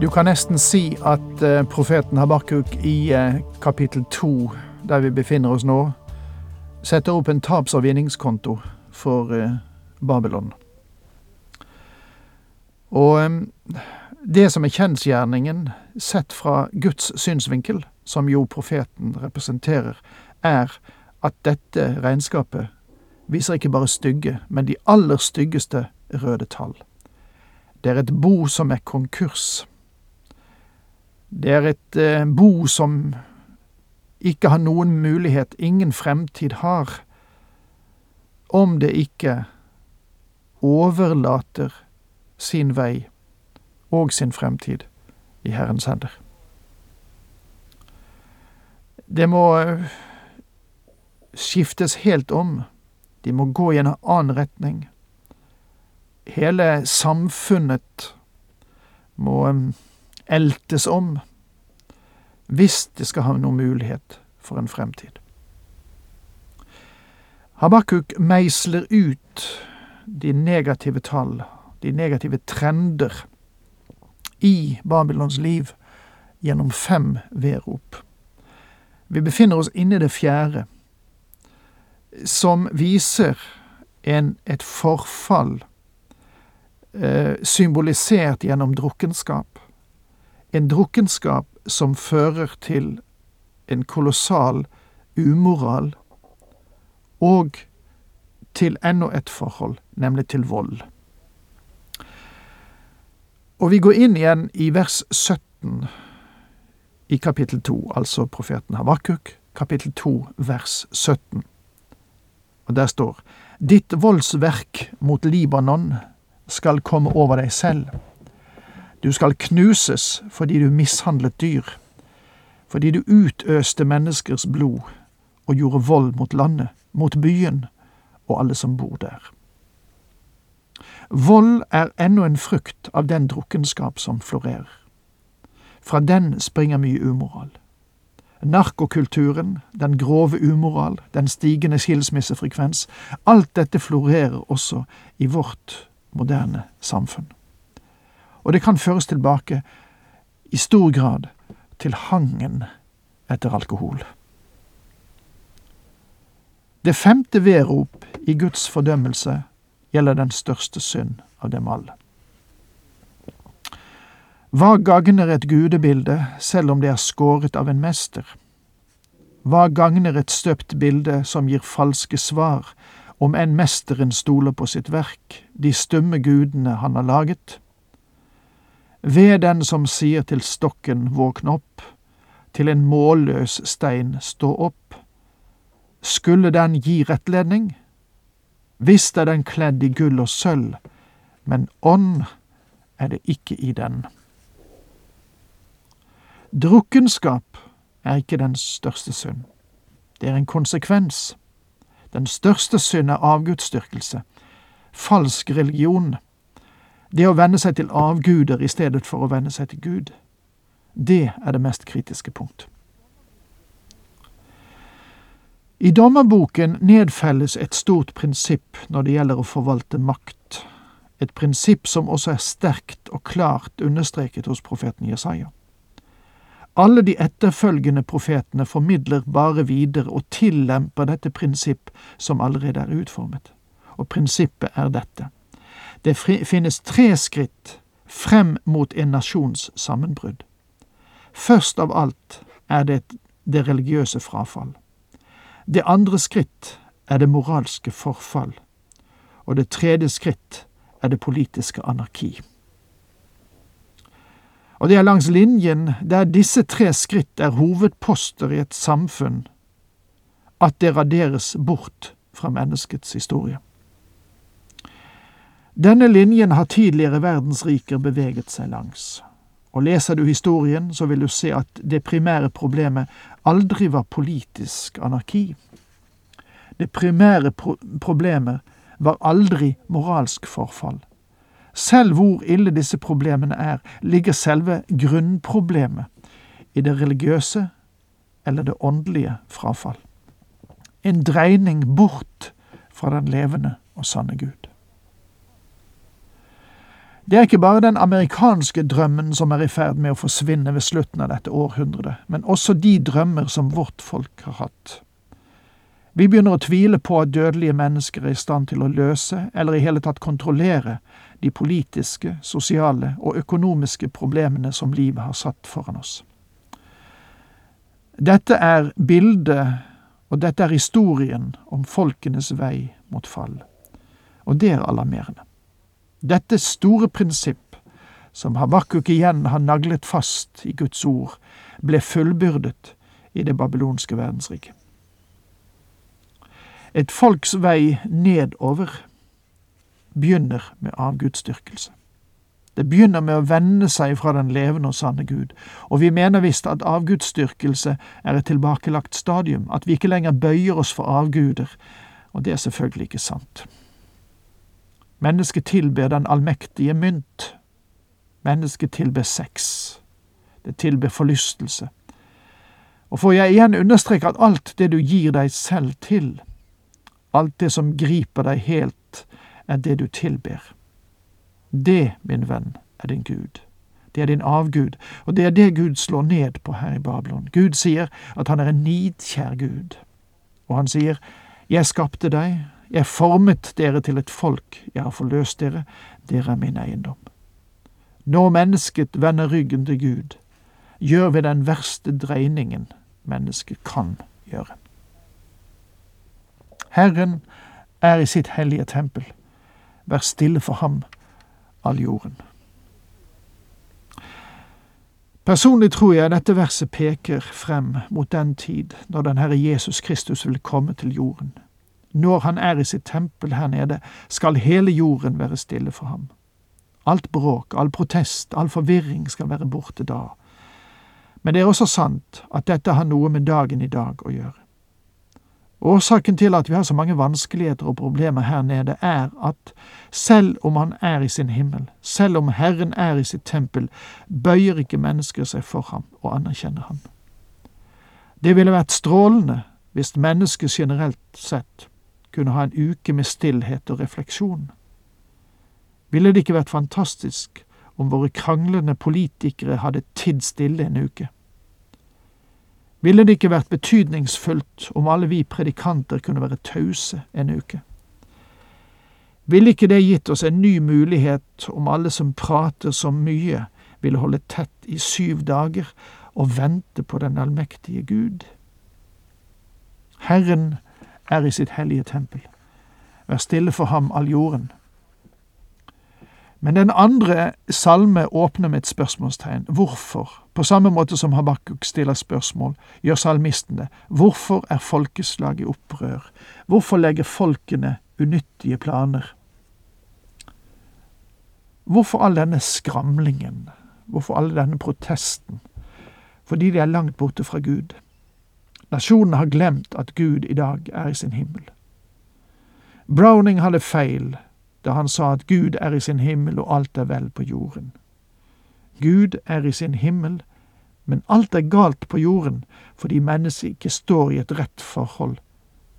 Du kan nesten si at eh, profeten Habakuk i eh, kapittel to, der vi befinner oss nå, setter opp en taps- og vinningskonto for eh, Babylon. Og det som er kjensgjerningen, sett fra Guds synsvinkel, som jo profeten representerer, er at dette regnskapet viser ikke bare stygge, men de aller styggeste røde tall. Det er et bo som er konkurs. Det er et eh, bo som ikke har noen mulighet, ingen fremtid har, om det ikke overlater sin vei og sin fremtid i Herrens hender. Det må eh, skiftes helt om. De må gå i en annen retning. Hele samfunnet må eh, eltes om hvis det skal ha noen mulighet for en fremtid. Habakuk meisler ut de negative tall, de negative trender, i Babylons liv gjennom fem vedrop. Vi befinner oss inne i det fjerde, som viser en, et forfall eh, symbolisert gjennom drukkenskap. En drukkenskap som fører til en kolossal umoral, og til enda et forhold, nemlig til vold. Og vi går inn igjen i vers 17 i kapittel 2, altså profeten Havakuk, kapittel 2, vers 17. Og der står Ditt voldsverk mot Libanon skal komme over deg selv. Du skal knuses fordi du mishandlet dyr, fordi du utøste menneskers blod og gjorde vold mot landet, mot byen og alle som bor der. Vold er ennå en frukt av den drukkenskap som florerer. Fra den springer mye umoral. Narkokulturen, den grove umoral, den stigende skilsmissefrekvens, alt dette florerer også i vårt moderne samfunn og det kan føres tilbake i stor grad til hangen etter alkohol. Det femte vedrop i Guds fordømmelse gjelder den største synd av dem alle. Hva gagner et gudebilde selv om det er skåret av en mester? Hva gagner et støpt bilde som gir falske svar, om enn mesteren stoler på sitt verk, de stumme gudene han har laget? Ved den som sier til stokken våkn opp, til en målløs stein stå opp. Skulle den gi rettledning? Visst er den kledd i gull og sølv, men ånd er det ikke i den. Drukkenskap er ikke den største synd. Det er en konsekvens. Den største synd er avgudsdyrkelse, falsk religion, det å venne seg til avguder i stedet for å venne seg til Gud, det er det mest kritiske punkt. I dommerboken nedfelles et stort prinsipp når det gjelder å forvalte makt, et prinsipp som også er sterkt og klart understreket hos profeten Jesaja. Alle de etterfølgende profetene formidler bare videre og tillemper dette prinsipp som allerede er utformet, og prinsippet er dette. Det finnes tre skritt frem mot en nasjons sammenbrudd. Først av alt er det det religiøse frafall. Det andre skritt er det moralske forfall. Og det tredje skritt er det politiske anarki. Og det er langs linjen der disse tre skritt er hovedposter i et samfunn, at det raderes bort fra menneskets historie. Denne linjen har tidligere verdensriker beveget seg langs. Og leser du historien, så vil du se at det primære problemet aldri var politisk anarki. Det primære pro problemet var aldri moralsk forfall. Selv hvor ille disse problemene er, ligger selve grunnproblemet i det religiøse eller det åndelige frafall. En dreining bort fra den levende og sanne Gud. Det er ikke bare den amerikanske drømmen som er i ferd med å forsvinne ved slutten av dette århundret, men også de drømmer som vårt folk har hatt. Vi begynner å tvile på at dødelige mennesker er i stand til å løse, eller i hele tatt kontrollere, de politiske, sosiale og økonomiske problemene som livet har satt foran oss. Dette er bildet, og dette er historien om folkenes vei mot fall. Og det er alarmerende. Dette store prinsipp, som Habakkuk igjen har naglet fast i Guds ord, ble fullbyrdet i det babylonske verdensriket. Et folks vei nedover begynner med avgudsdyrkelse. Det begynner med å vende seg fra den levende og sanne Gud, og vi mener visst at avgudsdyrkelse er et tilbakelagt stadium, at vi ikke lenger bøyer oss for avguder, og det er selvfølgelig ikke sant. Mennesket tilber den allmektige mynt. Mennesket tilber sex. Det tilber forlystelse. Og får jeg igjen understreke at alt det du gir deg selv til, alt det som griper deg helt, er det du tilber. Det, min venn, er din Gud. Det er din avgud, og det er det Gud slår ned på her i Babylon. Gud sier at han er en nidkjær Gud, og han sier, Jeg skapte deg, jeg formet dere til et folk, jeg har forløst dere, dere er min eiendom. Når mennesket vender ryggen til Gud, gjør vi den verste dreiningen mennesket kan gjøre. Herren er i sitt hellige tempel. Vær stille for ham, all jorden. Personlig tror jeg dette verset peker frem mot den tid når den Herre Jesus Kristus vil komme til jorden. Når han er i sitt tempel her nede, skal hele jorden være stille for ham. Alt bråk, all protest, all forvirring skal være borte da. Men det er også sant at dette har noe med dagen i dag å gjøre. Årsaken til at vi har så mange vanskeligheter og problemer her nede, er at selv om Han er i sin himmel, selv om Herren er i sitt tempel, bøyer ikke mennesker seg for ham og anerkjenner ham. Det ville vært strålende hvis mennesket generelt sett kunne ha en uke med stillhet og refleksjon. Ville det ikke vært fantastisk om våre kranglende politikere hadde tidd stille en uke? Ville det ikke vært betydningsfullt om alle vi predikanter kunne være tause en uke? Ville ikke det gitt oss en ny mulighet om alle som prater så mye, ville holde tett i syv dager og vente på den allmektige Gud? Herren er i sitt hellige tempel. Vær stille for ham, all jorden. Men den andre salme åpner med et spørsmålstegn. Hvorfor? På samme måte som Habakuk stiller spørsmål, gjør salmisten det. Hvorfor er folkeslag i opprør? Hvorfor legger folkene unyttige planer? Hvorfor all denne skramlingen? Hvorfor all denne protesten? Fordi de er langt borte fra Gud. Nasjonen har glemt at Gud i dag er i sin himmel. Browning hadde feil da han sa at Gud er i sin himmel og alt er vel på jorden. Gud er i sin himmel, men alt er galt på jorden fordi mennesket ikke står i et rett forhold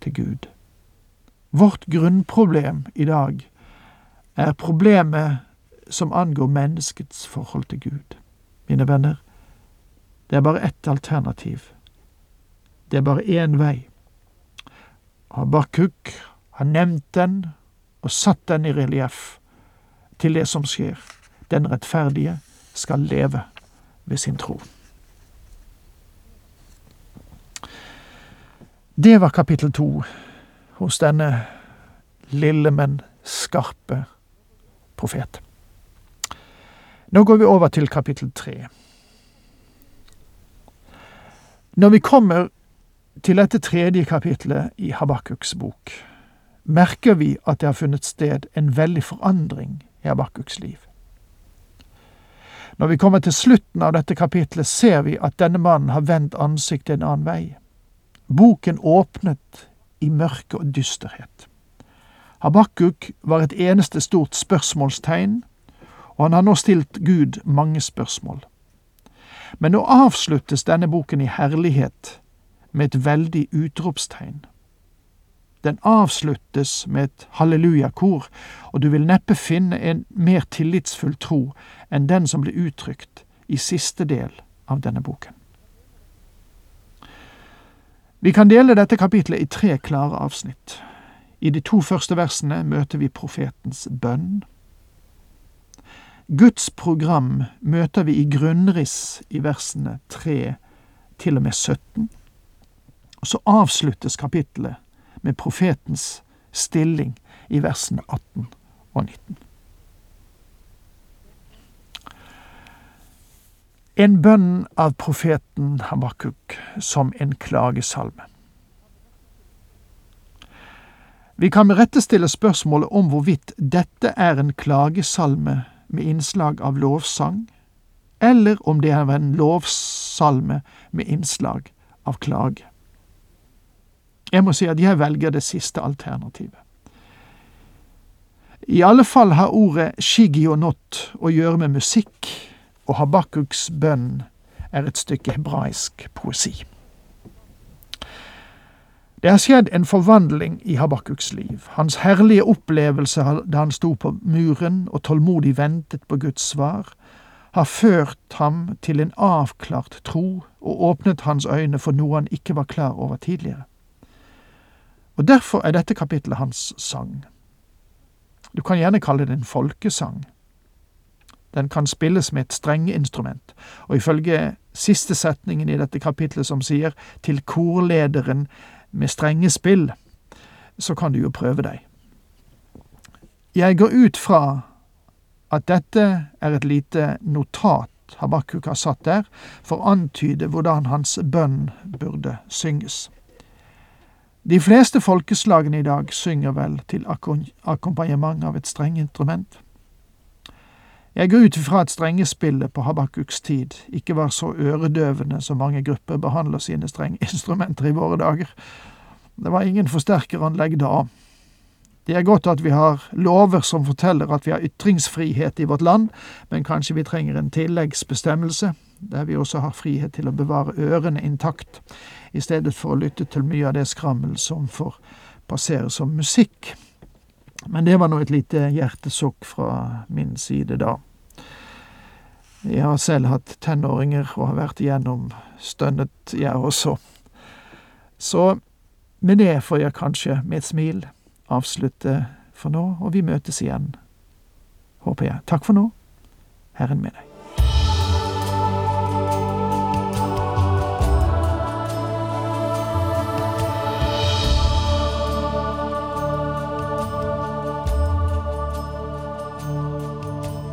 til Gud. Vårt grunnproblem i dag er problemet som angår menneskets forhold til Gud. Mine venner, det er bare ett alternativ det er bare én vei. Habakuk har nevnt den og satt den i relieff til det som skjer. Den rettferdige skal leve ved sin tro. Det var kapittel to hos denne lille, men skarpe profet. Nå går vi over til kapittel tre. Når vi kommer til dette tredje kapitlet i Habakkuks bok, merker vi at det har funnet sted en veldig forandring i Habakkuks liv. Når vi kommer til slutten av dette kapitlet, ser vi at denne mannen har vendt ansiktet en annen vei. Boken åpnet i mørke og dysterhet. Habakkuk var et eneste stort spørsmålstegn, og han har nå stilt Gud mange spørsmål. Men nå avsluttes denne boken i herlighet med et veldig utropstegn. Den avsluttes med et hallelujakor, og du vil neppe finne en mer tillitsfull tro enn den som ble uttrykt i siste del av denne boken. Vi kan dele dette kapitlet i tre klare avsnitt. I de to første versene møter vi profetens bønn. Guds program møter vi i grunnriss i versene 3 til og med 17. Og så avsluttes kapittelet med profetens stilling i versene 18 og 19. En bønn av profeten Habakuk som en klagesalme. Vi kan med rette stille spørsmålet om hvorvidt dette er en klagesalme med innslag av lovsang, eller om det er en lovsalme med innslag av klage. Jeg må si at jeg velger det siste alternativet. I alle fall har ordet shigionot å gjøre med musikk, og Habakkuks bønn er et stykke hebraisk poesi. Det har skjedd en forvandling i Habakkuks liv. Hans herlige opplevelse da han sto på muren og tålmodig ventet på Guds svar, har ført ham til en avklart tro og åpnet hans øyne for noe han ikke var klar over tidligere. Og Derfor er dette kapittelet hans sang. Du kan gjerne kalle det en folkesang. Den kan spilles med et strengeinstrument, og ifølge siste setningen i dette kapitlet som sier til korlederen med strenge spill, så kan du jo prøve deg. Jeg går ut fra at dette er et lite notat Habakuk har satt der for å antyde hvordan hans bønn burde synges. De fleste folkeslagene i dag synger vel til akkompagnement av et strengeinstrument. Jeg går ut ifra at strengespillet på Habakkuks tid ikke var så øredøvende som mange grupper behandler sine strengeinstrumenter i våre dager. Det var ingen forsterkeranlegg da. Det er godt at vi har lover som forteller at vi har ytringsfrihet i vårt land, men kanskje vi trenger en tilleggsbestemmelse, der vi også har frihet til å bevare ørene intakt, i stedet for å lytte til mye av det skrammel som får passere som musikk. Men det var nå et lite hjertesukk fra min side da. Jeg har selv hatt tenåringer og har vært igjennom stønnet, jeg også. Så med det får jeg kanskje med et smil avslutte for nå, og vi møtes igjen, håper jeg. Takk for nå. Herren med deg.